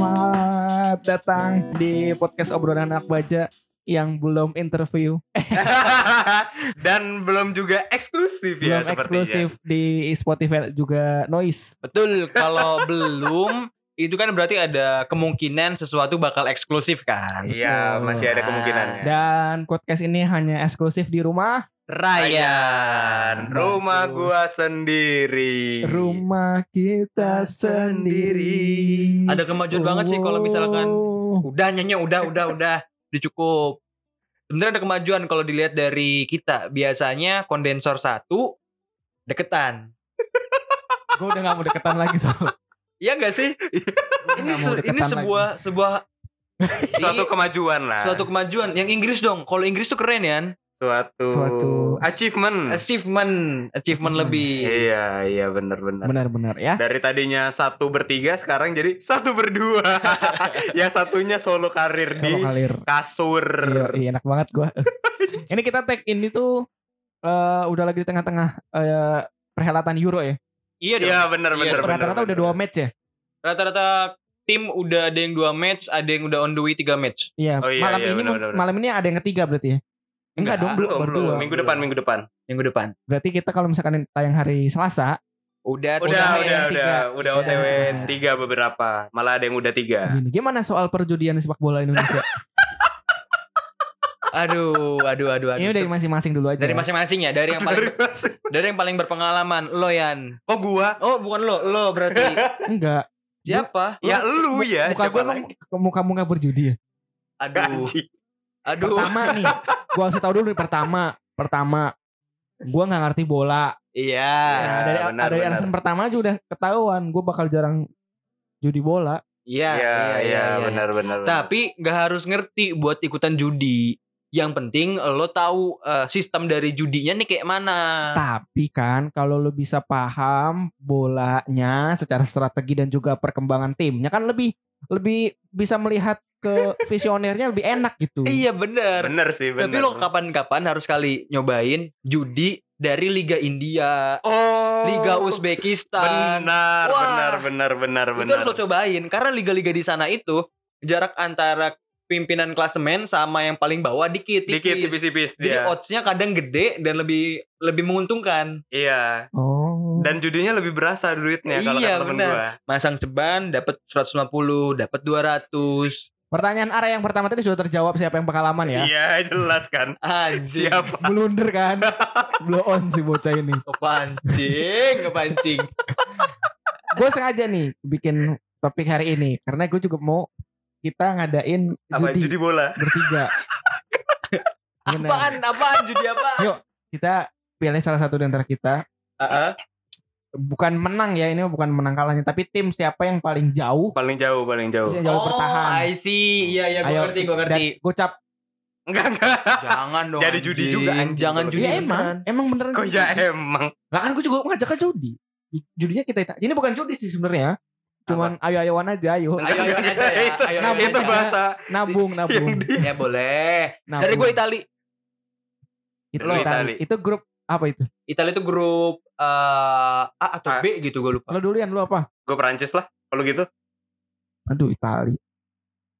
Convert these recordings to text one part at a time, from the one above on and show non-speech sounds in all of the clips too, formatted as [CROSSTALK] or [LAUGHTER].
Selamat datang di podcast obrolan anak baja yang belum interview, [LAUGHS] Dan belum juga eksklusif ya belum sepertinya. eksklusif di Spotify juga noise. Betul, kalau [LAUGHS] belum itu kan berarti ada kemungkinan sesuatu bakal eksklusif kan. Iya, masih ada kemungkinannya. Dan podcast ini hanya eksklusif di rumah, Raya. rumah Bagus. gua sendiri. rumah kita sendiri. Ada kemajuan banget sih kalau misalkan Oh. udah nyanyi udah udah udah dicukup. Sebenarnya ada kemajuan kalau dilihat dari kita. Biasanya kondensor satu deketan. [LAUGHS] gue udah gak mau deketan lagi soal. Iya enggak sih? Gua ini se- ini sebuah sebuah Suatu kemajuan lah. suatu kemajuan. Yang Inggris dong. Kalau Inggris tuh keren ya. Suatu, Suatu- achievement. Achievement, achievement Achievement. lebih. Iya, iya benar-benar. Benar-benar ya. Dari tadinya satu bertiga sekarang jadi satu berdua. [LAUGHS] Yang satunya solo karir Solo di kalir. kasur. Iya, iya, enak banget gua. [LAUGHS] ini kita tag ini tuh eh udah lagi di tengah-tengah eh, perhelatan Euro ya. Iya dong. Iya benar Iya, benar benar. Rata-rata udah benar. dua match ya. Rata-rata tim udah ada yang dua match, ada yang udah on the way tiga match. Iya, Oh, iya, malam iya, ini benar, benar. malam ini ada yang ketiga berarti ya. Enggak, Enggak, dong, belum, Belum, baru belum. dua. Minggu depan, minggu depan. Minggu depan. Berarti kita kalau misalkan tayang hari Selasa, Udah, Udah, Udah, udah, udah, tiga. udah Udah, OTW tiga. tiga beberapa. Malah ada yang udah tiga. gini, gimana soal perjudian sepak bola Indonesia? [LAUGHS] aduh, aduh, aduh, aduh. ini dari masing-masing dulu aja. dari masing-masing ya, dari yang [LAUGHS] paling dari yang paling berpengalaman, lo Yan. Kok gua? Oh, bukan lo, lo berarti. [LAUGHS] Enggak. Siapa? Ya lu ya. Muka emang lagi? muka-muka berjudi ya. Aduh, aduh. Pertama nih, gua kasih tahu dulu nih pertama. Pertama, gua nggak ngerti bola. Iya. Nah, dari benar, dari benar. alasan pertama aja udah ketahuan gue bakal jarang judi bola. Iya, Iya, iya, benar benar. benar. Tapi nggak harus ngerti buat ikutan judi. Yang penting lo tahu eh, sistem dari judinya nih kayak mana. Tapi kan kalau lo bisa paham bolanya secara strategi dan juga perkembangan timnya kan lebih lebih bisa melihat ke visionernya lebih enak gitu. Iya bener. bener sih, bener. Tapi lo kapan-kapan harus kali nyobain judi dari Liga India, Oh. Liga Uzbekistan. Benar, Wah. benar, benar, benar, Itu benar. harus lo cobain karena liga-liga di sana itu jarak antara pimpinan klasemen sama yang paling bawah dikit, Dikit tipis. tipis-tipis Jadi dia. oddsnya kadang gede dan lebih lebih menguntungkan. Iya. Oh. Dan judinya lebih berasa duitnya kalau Iya, kata temen benar. gua. Masang ceban dapat 150, dapat 200. Pertanyaan arah yang pertama tadi sudah terjawab siapa yang pengalaman ya. Iya, [LAUGHS] jelas kan. Anjing. Siapa? [LAUGHS] Blunder kan. [LAUGHS] Blow on si bocah ini. Kepancing, kepancing. Gue sengaja nih bikin topik hari ini karena gue juga mau kita ngadain Apa judi, judi bola? bertiga. [LAUGHS] Bener. apaan? Apaan judi apaan? Yuk kita pilih salah satu di antara kita. Heeh. Bukan menang ya ini bukan menang kalahnya tapi tim siapa yang paling jauh Paling jauh, paling jauh. bisa jauh oh, bertahan. I see. Iya, iya, gue ngerti, gue ngerti. Gocap. Enggak, enggak. Jangan dong. Jadi judi anjing. juga, anjing. Jangan judi. Ya emang, beneran. emang beneran. Kok judi. ya emang. Lah kan gue juga ngajak ke judi. Judinya kita ini bukan judi sih sebenarnya. Cuman ayo-ayoan aja, ayo. Ayo, ayo aja ya. [LAUGHS] itu, Ayo, ayo itu bahasa Nabung, nabung. di Ya boleh. nabung. Dari gue Itali. itu Itali. Itali. Itu grup apa itu? Itali itu grup eh, A atau A. B gitu gue lupa. Lo duluan lu apa? gue Perancis lah kalau gitu. Aduh, Itali.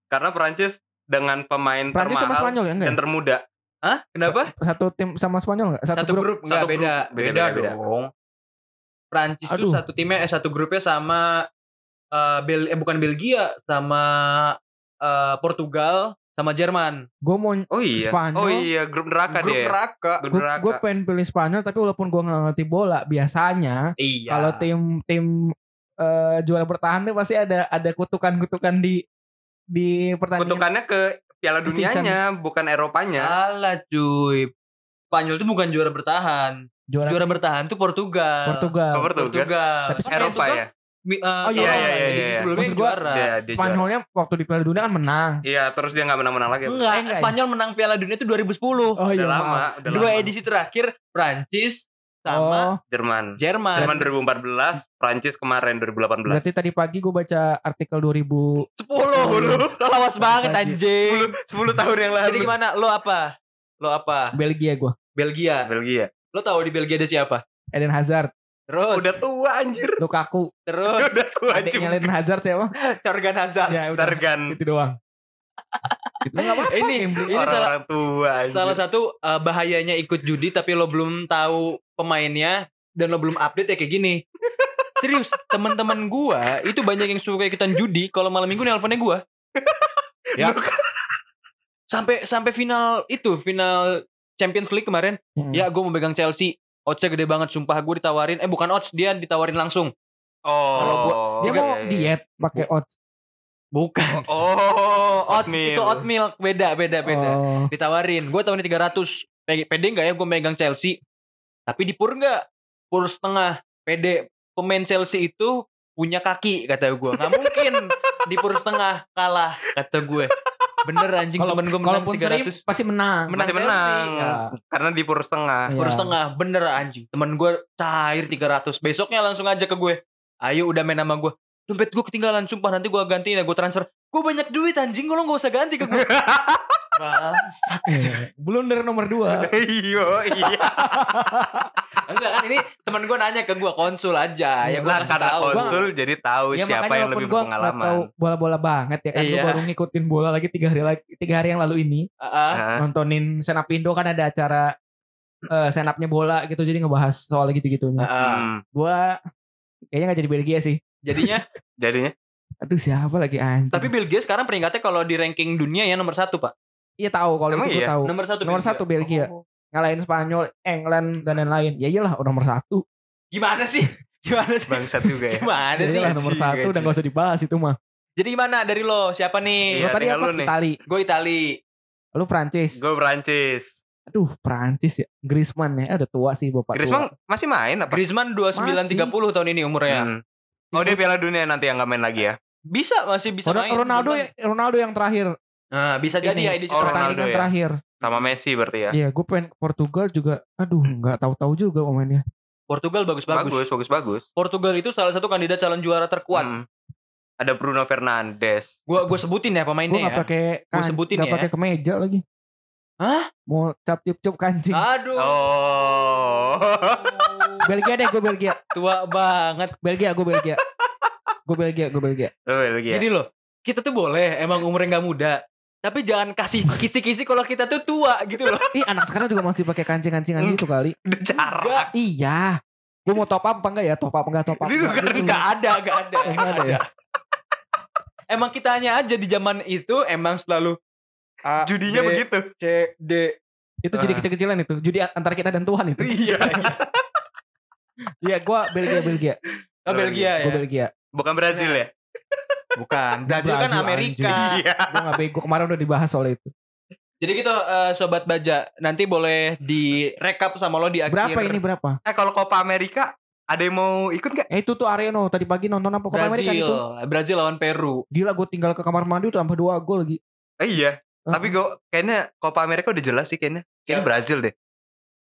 Karena Perancis dengan pemain Prancis sama termahal Spanyol ya enggak? dan ya? termuda. Hah? Kenapa? Satu tim sama Spanyol enggak? Satu, Satu, grup, enggak Satu beda. grup. Beda, Beda, beda, beda. dong. Prancis Aduh. tuh satu timnya eh satu grupnya sama eh Bel eh bukan Belgia sama eh, Portugal sama Jerman. Gue mau Oh iya. Spanyol. Oh iya, grup neraka grup dia. neraka. Grup neraka. gue pengen pilih Spanyol tapi walaupun gue nggak ngerti bola biasanya Iya. kalau tim tim eh, juara bertahan tuh pasti ada ada kutukan-kutukan di di pertandingan Kutukannya ke Piala. Dunianya, bukan Eropanya. salah cuy. Spanyol itu bukan juara bertahan. juara, Juara bertahan tuh Portugal. Portugal. Oh, Portugal. Portugal. Tapi Eropa Portugal, ya. Eh, Oh, iya, juara, iya, iya, iya. Sebelumnya Maksud gua, juara. Dia, dia juara. Spanyolnya waktu di Piala Dunia kan menang. Iya, terus dia nggak menang-menang lagi. Enggak, Eh, enggak ya? Spanyol menang Piala Dunia itu 2010. Oh udah iya lama, udah Dua lama. edisi terakhir Prancis Oh, sama Jerman. Jerman. Jerman 2014, Prancis kemarin 2018. berarti tadi pagi gue baca artikel 2000 10 lu. Lo lawas banget anjing. 10, 10 tahun yang Jadi lalu. gimana? Lo apa? Lo apa? Belgia gue. Belgia. Belgia. Lo tahu di Belgia ada siapa? Eden Hazard. Terus Udah tua anjir. Lukaku. terus [LAUGHS] Udah tua juga. Eden Hazard siapa? Torgan Hazard. Ya udah. Targan. Itu doang. Itu nggak apa-apa. Ini ini salah Orang-orang tua anjir. salah satu uh, bahayanya ikut judi tapi lo belum tahu pemainnya dan lo belum update ya kayak gini. [LAUGHS] Serius, teman-teman gua itu banyak yang suka ikutan judi kalau malam minggu nelponnya gua. ya. Sampai sampai final itu, final Champions League kemarin. Hmm. Ya, gua mau pegang Chelsea. Oddsnya gede banget, sumpah gue ditawarin. Eh bukan odds, dia ditawarin langsung. Oh. Kalau Dia iya, mau diet pakai oats. Bukan. [LAUGHS] Oh, Odds oatmeal. itu oat milk, beda beda beda. Oh. Ditawarin, gue tawarin 300. Pede, pede nggak ya gue megang Chelsea? Tapi di pur nggak? Pur setengah. Pede. Pemain Chelsea itu punya kaki kata gue. Nggak mungkin di pur setengah kalah kata gue. Bener anjing Kalau temen gue menang kalaupun seri 300. pasti menang. Menang Masih menang. Ya. Karena di pur setengah. Iya. Pur setengah. Bener anjing. Temen gue cair 300. Besoknya langsung aja ke gue. Ayo udah main sama gue. Dompet gue ketinggalan. Sumpah nanti gue gantiin ya. Gue transfer. Gue banyak duit anjing. Lo gak usah ganti ke gue. [LAUGHS] Bangsat. Iya. Blunder nomor dua. [LAUGHS] Iya, iya. Enggak kan ini temen gue nanya ke gue konsul aja ya gue karena tahu. konsul jadi tahu Ya, siapa yang lebih gua berpengalaman. tahu bola-bola banget ya kan. Gue Iya. baru ngikutin bola lagi tiga hari lagi tiga hari yang lalu ini Heeh. Hah? nontonin Senapindo kan ada acara eh, senapnya bola gitu jadi ngebahas soal gitu-gitunya. Heeh. Hmm. Gua kayaknya nggak jadi Belgia sih. Jadinya [LAUGHS] Jadinya Aduh siapa lagi anjing. tapi Belgia sekarang peringkatnya kalau di ranking dunia ya nomor satu pak. Iya tahu kalau Emang itu gue iya? tahu. Nomor satu. Nomor satu Belgia. Oh. Ngalahin Spanyol, England dan lain-lain. Ya iyalah nomor satu. Gimana sih? [LAUGHS] Gimana sih? bangsat juga ya. Gimana Ya sih? iyalah nomor gaji, satu gaji. udah gak usah dibahas itu mah. Jadi gimana dari lo? Siapa nih? Iya, Lo tadi apa? lu nih. Itali. Gue Itali. Lu Prancis. Gue Prancis. Aduh Prancis ya. Griezmann ya. Udah tua sih bapak Griezmann tua. masih main apa? Griezmann 29 30 tahun ini umurnya. Hmm. Oh dia Piala Dunia nanti yang nggak main lagi ya? Bisa masih bisa Ron- main. Ronaldo ya, Ronaldo yang terakhir. Nah, bisa jadi Ini, ya edisi Oh, pertandingan. Ya. terakhir. Sama Messi berarti ya? Iya, gue pengen ke Portugal juga. Aduh, nggak tahu-tahu juga pemainnya. Portugal bagus-bagus. Bagus, bagus, bagus. Portugal itu salah satu kandidat calon juara terkuat. Hmm. Ada Bruno Fernandes. Gua gua sebutin ya Gue pemainnya nggak ya. pakai Gua kan, sebutin nggak ya. pakai kemeja lagi. Hah? Mau cap tiup cap kancing. Aduh. Oh. Belgia deh, gue Belgia. Tua banget. Belgia, gue Belgia. gue Belgia, gue Belgia. Ya? Jadi loh, kita tuh boleh emang umurnya nggak muda. Tapi jangan kasih kisi-kisi kalau kita tuh tua gitu loh. Ih, anak sekarang juga masih pakai kancing-kancingan gitu kali. Enggak, Iya. Gue mau top up apa enggak ya? Top up enggak top up. Ini enggak bukan- gitu. nggak ada, nggak ada. [LAUGHS] Oh, nggak ada ya? Emang kitanya aja di zaman itu emang selalu A, Judinya B, begitu. C, D. Itu jadi Ah. kecil-kecilan itu. Judi antara kita dan Tuhan itu. Iya. [LAUGHS] Iya, gue Belgia, Belgia. Oh, Belgia ya. Gue Belgia. Bukan Brazil ya? [LAUGHS] Bukan. Brazil kan Brazil, Amerika. Iya. Gue gak bego. Kemarin udah dibahas soal itu. Jadi gitu eh, sobat baja, nanti boleh direkap sama lo di akhir. Berapa ini berapa? Eh kalau Copa Amerika ada yang mau ikut gak? Eh itu tuh Areno. Tadi pagi nonton apa? Copa Amerika itu. Brazil lawan Peru. Gila gue tinggal ke kamar mandi udah tambah dua gol lagi. Eh, iya. Ah. Tapi gue kayaknya Copa Amerika udah jelas sih kayaknya. Kayaknya Ya. Brazil deh.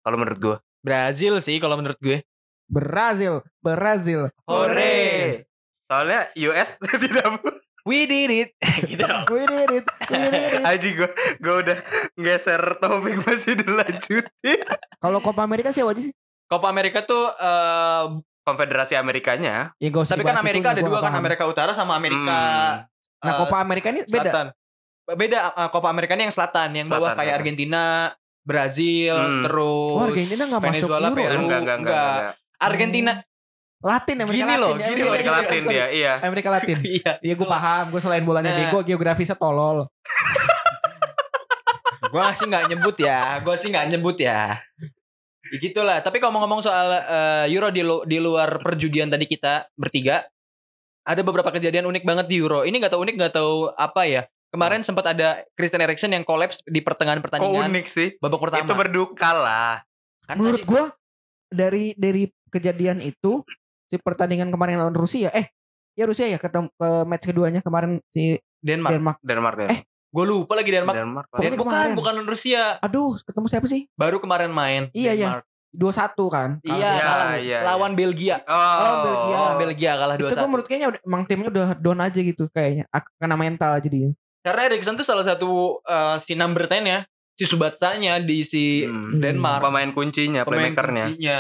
Kalau menurut gue. Brazil sih kalau menurut gue. Brazil, Brazil. Hore. Soalnya US [LAUGHS] tidak We did it. [LAUGHS] gitu dong. [LAUGHS] We did it, we did it. Aji gue gue udah geser topik masih dilanjutin. Kalau Copa Amerika siapa aja sih? Copa Amerika tuh eh, Konfederasi Amerikanya. Ya gak usah tapi kan Amerika ada dua kan paham. Amerika Utara sama Amerika Nah eh, Copa Amerika ini beda. Selatan. Beda eh, Copa Amerika ini yang selatan, yang bawah Selatan, kayak selatan. Argentina, Brazil, Hmm. terus Oh Argentina gak masuk Euro. Peru. ya? Enggak, enggak, enggak, enggak. enggak. Argentina. Latin Amerika Gini Latin. loh, ya, gini iya, loh, iya, Amerika iya, Latin dia, iya. Amerika Latin. [LAUGHS] Iya. Iya gue paham, gue selain bolanya Nah. bego, geografisnya tolol. [LAUGHS] Gua sih nggak nyebut ya, gua sih nggak nyebut ya. Ya gitulah. Tapi kalau ngomong soal eh, Euro di, lu- di luar perjudian tadi kita bertiga, ada beberapa kejadian unik banget di Euro. Ini nggak tahu unik, nggak tahu apa ya. Kemarin sempat ada Christian Eriksen yang kolaps di pertengahan Kok pertandingan unik sih? babak pertama. Itu berduka lah. Kan Menurut gue dari dari kejadian itu si pertandingan kemarin lawan Rusia, eh ya Rusia ya ketemu ke match keduanya kemarin si Denmark. Denmark. Denmark ya. Eh, Gue lupa lagi Denmark. Denmark. Eh, bukan, kemarin. bukan lawan Rusia. Aduh, ketemu siapa sih? Baru kemarin main. Iya, iya. Denmark. 2-1 kan. Iya, Iya, kalah. iya, lawan Belgia. Oh, Oh, Belgia. Lawan Belgia kalah Itu 2-1. gue menurut kayaknya udah- emang timnya udah down aja gitu kayaknya. Ak- Kena mental jadi. Karena Eriksen tuh salah satu eh, si number 10 ya. Si Subatsanya di si Hmm. Denmark. Pemain kuncinya, Pemain playmakernya. kuncinya.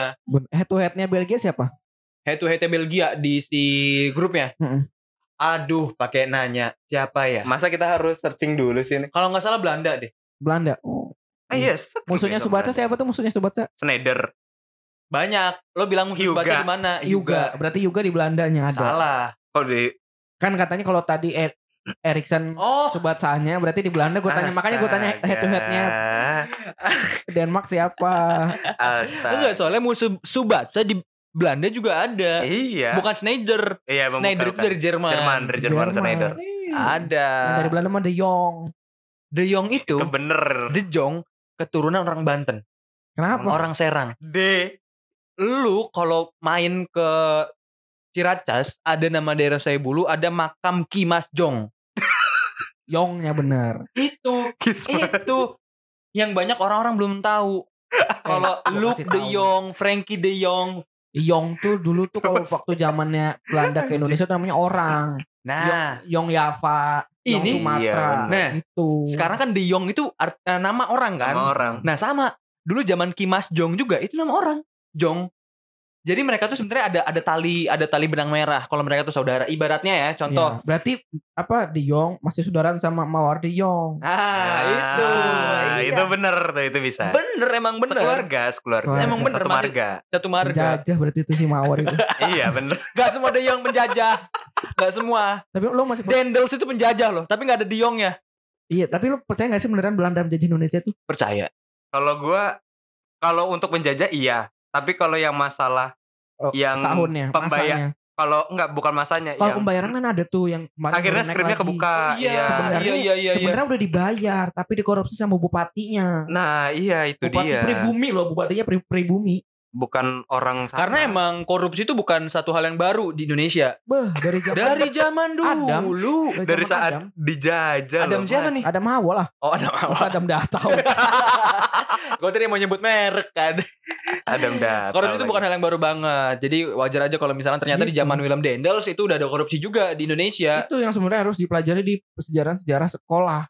Head to headnya Belgia siapa? Head to head Belgia di si grupnya. Mm-mm. Aduh, pakai nanya siapa ya? Masa kita harus searching dulu sih ini? Kalau nggak salah Belanda deh. Belanda. Oh. Ah yes. Musuhnya Subasa siapa tuh musuhnya Subasa? Schneider. Banyak. Lo bilang musuh Hyuga. Subasa di mana? Yuga. Berarti Yuga di Belandanya ada. Salah. Oh di Kan katanya kalau tadi er Erikson Oh, Subatsanya berarti di Belanda gue tanya makanya gue tanya head to headnya Denmark siapa? Astaga. enggak soalnya musuh Subasa di Belanda juga ada. Iya. Bukan Schneider. Iya, emang Schneider bukan, itu dari Jerman. Jerman, dari Jerman, Schneider. Ada. Yang dari Belanda mah De Jong. De Jong itu, Kebener. De Jong keturunan orang Banten, Kenapa? orang Serang. D. Lu kalau main ke Ciracas, ada nama daerah saya bulu, ada makam Ki Mas Jong. [LAUGHS] Yongnya bener. Itu, Kismet. itu yang banyak orang-orang belum tahu. [LAUGHS] Kalau Luke De. Jong, Frankie De Jong, Yong tuh dulu tuh kalau waktu zamannya Belanda ke Indonesia namanya orang. nah Yong Java, Yong Ini- Sumatera. Iya, bener. itu. sekarang kan De Jong itu art- eh, nama orang kan. Sama orang. Nah sama, dulu zaman Kimas Jong juga itu nama orang, Jong. Jadi mereka tuh sebenarnya ada ada tali ada tali benang merah kalau mereka tuh saudara. Ibaratnya ya, contoh. Iya. Berarti apa De Jong masih saudaraan sama Mawar De Jong. Ah, itu. Ah, Iya. itu bener tuh itu bisa. Bener emang bener. Sekeluarga, sekeluarga. Sekeluarga. Emang bener, Satu masih- marga. Satu marga. Penjajah berarti itu si Mawar itu. [LAUGHS] iya bener. Gak semua De Jong penjajah. Gak semua. tapi lo masih Dendels itu penjajah loh, tapi gak ada De Jongnya. Iya, tapi lo percaya gak sih beneran Belanda menjajah Indonesia tuh? Percaya. Kalau gua kalau untuk penjajah iya, tapi kalau yang masalah Oh, Yang tahunnya, pembayar- masanya. kalau enggak bukan masanya Kalau yang pembayaran kan ada tuh yang kemarin akhirnya skripnya kebuka. Iya, Sebenarnya iya, iya, iya. sebenarnya udah dibayar tapi dikorupsi sama bupatinya. Nah, iya itu Bupati dia. pribumi loh, bupatinya pri, pribumi. Bukan orang sana. Karena emang korupsi itu bukan satu hal yang baru di Indonesia. Beh, dari zaman Dari zaman dulu. Adam. dari zaman saat Adam, dijajah Adam loh, siapa Mas. nih? Adam Hawa lah. Oh, ada Masa Adam Datau. [LAUGHS] Gue tadi mau nyebut merek kan. Adam Datang. Korupsi itu bukan hal yang baru banget. Jadi wajar aja kalau misalnya ternyata di Gitu. zaman William Dendels itu udah ada korupsi juga di Indonesia. itu yang sebenarnya harus dipelajari di sejarah-sejarah sekolah.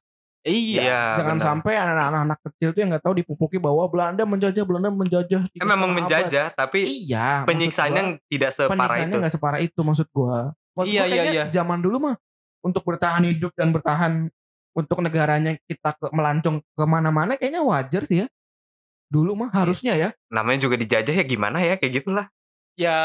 Iya. Iya. Jangan benar. sampai anak-anak kecil tuh yang nggak tahu dipupuki bahwa Belanda menjajah, Belanda menjajah. Eh, memang setengah abad. menjajah tapi Iya. penyiksaannya gua, tidak separah penyiksaannya itu. nggak separah itu maksud gua. Maksud Iya, gua iya, kayaknya iya. zaman dulu mah untuk bertahan hidup dan bertahan untuk negaranya kita ke, melancong ke mana-mana kayaknya wajar sih ya. Dulu mah harusnya ya. Namanya juga dijajah ya gimana ya kayak gitulah. Ya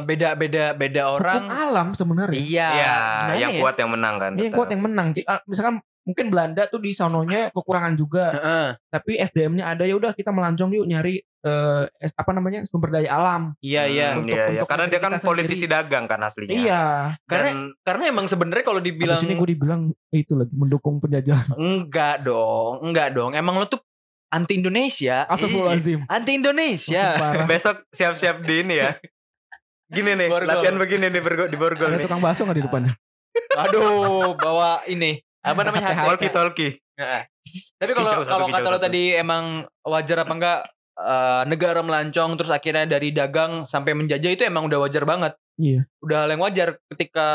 beda-beda beda orang. Hukum alam sebenarnya. Iya. Iya, gimana yang ya? kuat yang menang kan. Ini yang kuat yang menang. Ah, Misalkan mungkin Belanda tuh di sononya kekurangan juga, Heeh. tapi SDM-nya ada ya udah kita melancong yuk nyari eh, es- apa namanya sumber daya alam. Iya iya. Hmm, Untuk- iya, iya. untuk Karena dia kan politisi sendiri. dagang kan aslinya. Iya. Karena Dan karena emang sebenarnya kalau dibilang Habis ini gue dibilang itu lagi mendukung penjajahan. enggak dong, enggak dong. Emang lo tuh anti Indonesia. Astagfirullahaladzim. Anti Indonesia. besok siap-siap di ini ya. Gini nih, Borgol. latihan begini nih bergo, di borgol Ada nih. tukang bakso nggak di depannya? Aduh, bawa ini apa namanya? Walkie talkie. Heeh. Tapi kalau kalau kicau kata lo satu. tadi emang wajar apa enggak eh, negara melancong terus akhirnya dari dagang sampai menjajah itu emang udah wajar banget. Iya. Udah hal yang wajar ketika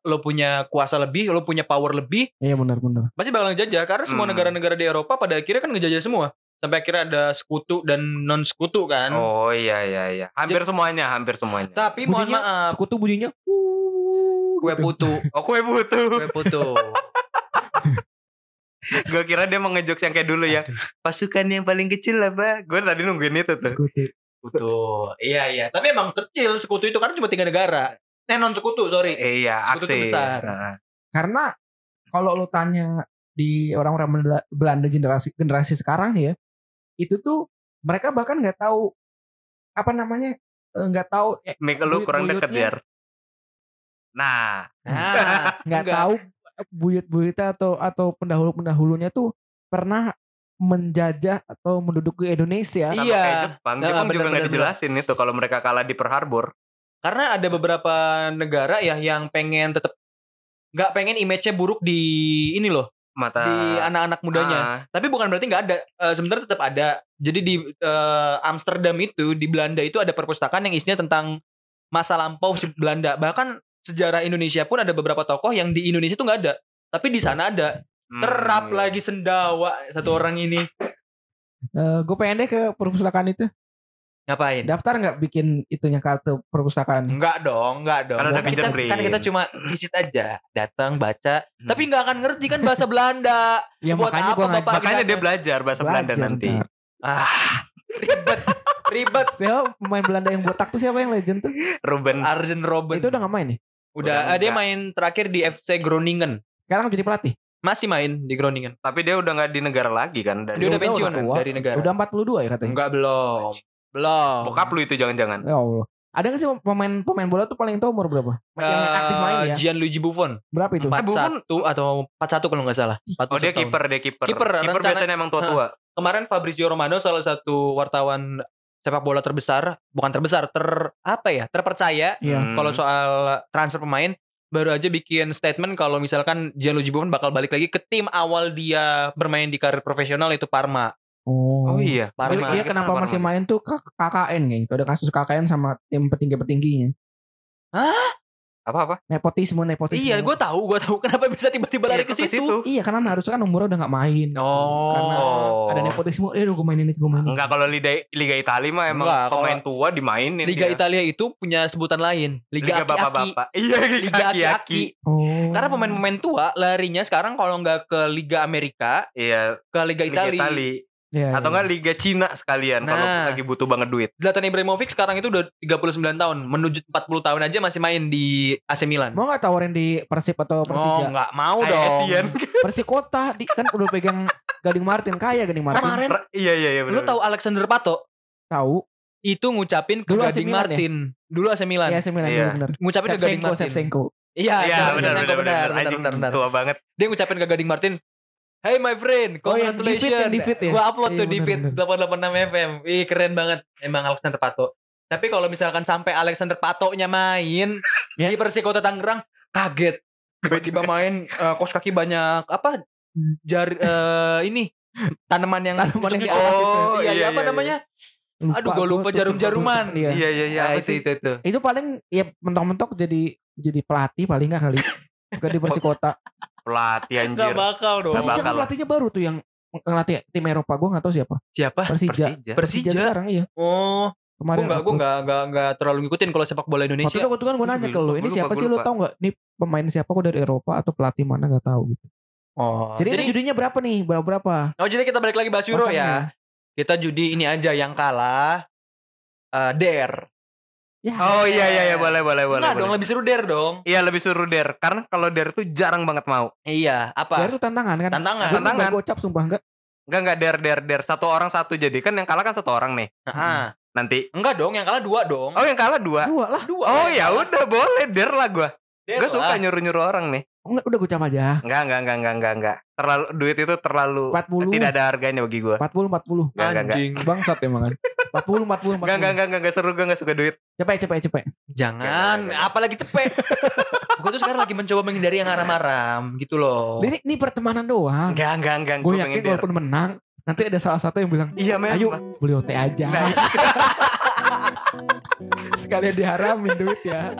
lo punya kuasa lebih, lo punya power lebih, Iya benar-benar. pasti bakal ngejajah karena semua Hmm. negara-negara di Eropa pada akhirnya kan ngejajah semua. Sampai akhirnya ada sekutu dan non sekutu kan. Oh iya iya iya. Hampir semuanya, hampir semuanya. Tapi mohon Bunyinya, maaf, Sekutu bunyinya. "Wuh," kue gitu. putu, Oh kue butuh. kue putu. [LAUGHS] [LAUGHS] Gue kira dia mau ngejokes yang kayak dulu ya. Pasukan yang paling kecil lah, Pak. Gue tadi nungguin itu tuh. Sekutu. Betul. Iya iya. Tapi emang kecil sekutu itu karena cuma tiga negara. Eh non sekutu sorry. Eh, iya, Sekutu aksi. besar. Nah, Karena kalau lo tanya di orang-orang Bela- Belanda generasi generasi sekarang ya, itu tuh mereka bahkan nggak tahu apa namanya eh, nggak tahu eh, Mik lu kurang deket biar. Nah, Nah, [LAUGHS] nggak enggak. tahu buyut-buyutnya atau atau pendahulu-pendahulunya tuh pernah menjajah atau menduduki Indonesia. sama Iya. kayak Jepang. Nah, Jepang bener, juga nggak bener, dijelasin itu kalau mereka kalah di Pearl Harbor. Karena ada beberapa negara ya yang pengen tetap nggak pengen image-nya buruk di ini loh Mata di anak-anak mudanya. Ah, Tapi bukan berarti nggak ada. Eh, sebenarnya tetap ada. Jadi di eh, Amsterdam itu di Belanda itu ada perpustakaan yang isinya tentang masa lampau si Belanda. Bahkan sejarah Indonesia pun ada beberapa tokoh yang di Indonesia tuh nggak ada. Tapi di sana ada. hmm, Terap iya. lagi sendawa satu orang ini. gue pengen deh ke perpustakaan itu. Ngapain? Daftar nggak bikin itunya kartu perpustakaan? Enggak dong, enggak dong. Kan ada kita, kan kita cuma visit aja, datang baca, Hmm. tapi nggak akan ngerti kan bahasa Belanda. Ya Buat makanya apa Bapak Makanya dia Gila. belajar bahasa Belanda belajar nanti. ntar. Ah, ribet, ribet. Siapa pemain Belanda yang botak tuh siapa yang legend tuh? Ruben Arjen Robben. Itu udah gak main nih? Udah, udah ah, dia main terakhir di FC Groningen. Sekarang jadi pelatih. Masih main di Groningen. tapi dia udah nggak di negara lagi kan dari Dia udah udah pensiun dari negara. Udah 42 ya katanya. Enggak belum. Belum. bokap lu itu jangan-jangan. Ya Allah. Ada gak sih pemain pemain bola tuh paling tua umur berapa? yang aktif main ya? Eh, Gianluigi Buffon. Berapa itu? Empat. Buffon- 41 atau 41 kalau nggak salah. 41 Oh dia kiper, dia kiper. Kiper, biasanya emang tua-tua. Kemarin Fabrizio Romano salah satu wartawan sepak bola terbesar, bukan terbesar, ter apa ya? Terpercaya Iya. Hmm. kalau soal transfer pemain baru aja bikin statement kalau misalkan Gianluigi Buffon bakal balik lagi ke tim awal dia bermain di karir profesional itu Parma. Oh. Oh iya. Parma. Dia Balik kenapa ke sana, masih Parma. main tuh KKN kayak gitu. Ada kasus KKN sama tim petinggi-petingginya. Apa-apa? Nepotisme, nepotisme. Iya, gue tahu, gue tahu kenapa bisa tiba-tiba lari Iya, ke situ. Iya karena harusnya kan umurnya udah gak main. Oh. Karena ada nepotisme. Eh gue mainin itu gue mainin. Enggak kalau Liga Liga Italia mah emang Enggak, pemain tua dimainin. Liga dia. Italia itu punya sebutan lain, Liga, bapak-bapak. Iya, Liga aki-aki. Oh. Karena pemain-pemain tua larinya sekarang kalau nggak ke Liga Amerika, Iya, ke Liga Liga Italia. Italia. Iya, Atau iya. enggak Liga Cina sekalian kalau Nah. lagi butuh banget duit. Zlatan Ibrahimovic sekarang itu udah 39 tahun, menuju 40 tahun aja masih main di AC Milan. Mau gak tawarin di Persib atau Oh, Persija? nggak mau Kayak dong. Asian. [LAUGHS] Persikota di, kan udah pegang Gading Martin kaya Gading Martin. Kemarin Iya iya iya lu benar. tahu Alexander Pato Tahu? itu ngucapin ke Dulu AC Gading Milan ya? Martin. Dulu AC Milan. Iya, AC Milan Iya. benar. Ngucapin ke Gading Martin. Iya, Iya Shevchenko, benar benar benar, benar. benar, Anjing benar, benar. tua banget. Dia ngucapin ke Gading Martin, Hey my friend, Oh, yang di feed, congratulations. yang di feed ya? Gua upload Iya, tuh di feed benar. 886 FM. Ih, keren banget emang Alexander Pato. Tapi kalau misalkan sampai Alexander Patonya main Ya. di Persikota Tangerang, kaget. Tiba-tiba [LAUGHS] main eh, kos kaki banyak apa? Jari eh, ini tanaman yang Tanaman yang di Oh, atas itu. iya, Iya, iya, apa iya, namanya? Lupa Aduh, gua lupa jarum-jaruman. Iya. Iya iya iya. Ah, apa itu, itu itu. Itu paling ya mentok-mentok jadi jadi pelatih paling nggak kali. Bukan di Persikota. Pelatih anjir. Gak bakal dong. Persija bakal kan lah. pelatihnya baru tuh yang ngelatih tim Eropa. Gue nggak tahu siapa. Siapa? Persija. Persija. Persija. sekarang iya. Oh, gue Kemarin gue nggak nggak nggak terlalu ngikutin kalau sepak bola Waktu Indonesia. itu waktu kan gue Gua nanya ke lu, ini siapa lupa, sih lu tau nggak? Nih pemain siapa kok dari Eropa atau pelatih mana nggak tahu gitu. Oh, Jadi, jadi ini judinya berapa nih? Berapa berapa? oh jadi kita balik lagi bahas Euro ya. Kita judi ini aja yang kalah eh Dare. Ya. Oh iya iya iya boleh boleh boleh. Enggak dong, boleh. lebih seru Dare dong. Iya lebih suruh der karena kalau der tuh jarang banget mau. Iya, apa? Dari itu tantangan kan? Tantangan. Gue Tantangan. gocap sumpah enggak. Enggak enggak der der der satu orang satu jadi kan yang kalah kan satu orang nih. Ah, Nanti enggak dong, yang kalah dua dong. oh yang kalah dua. Dua lah. dua. Oh ya udah boleh der lah gua. Gue suka lah. nyuruh nyuruh orang nih. Enggak, udah gocap aja. Enggak enggak enggak enggak enggak enggak. Terlalu duit itu terlalu 40. tidak ada harganya bagi gua. 40 40. Enggak enggak enggak. Anjing. Bangsat emang kan. [LAUGHS] 40 40 40. Enggak enggak enggak enggak enggak seru gua enggak suka duit. Cepet cepet cepet. Jangan, enggak. apalagi cepet. [LAUGHS] gue tuh sekarang lagi mencoba menghindari yang aram-aram gitu loh. Ini ini pertemanan doang. Enggak enggak enggak Gue gua yakin walaupun menang nanti ada salah satu yang bilang Iya men. ayo beli OT aja. Nah, [LAUGHS] Sekalian diharamin duit ya.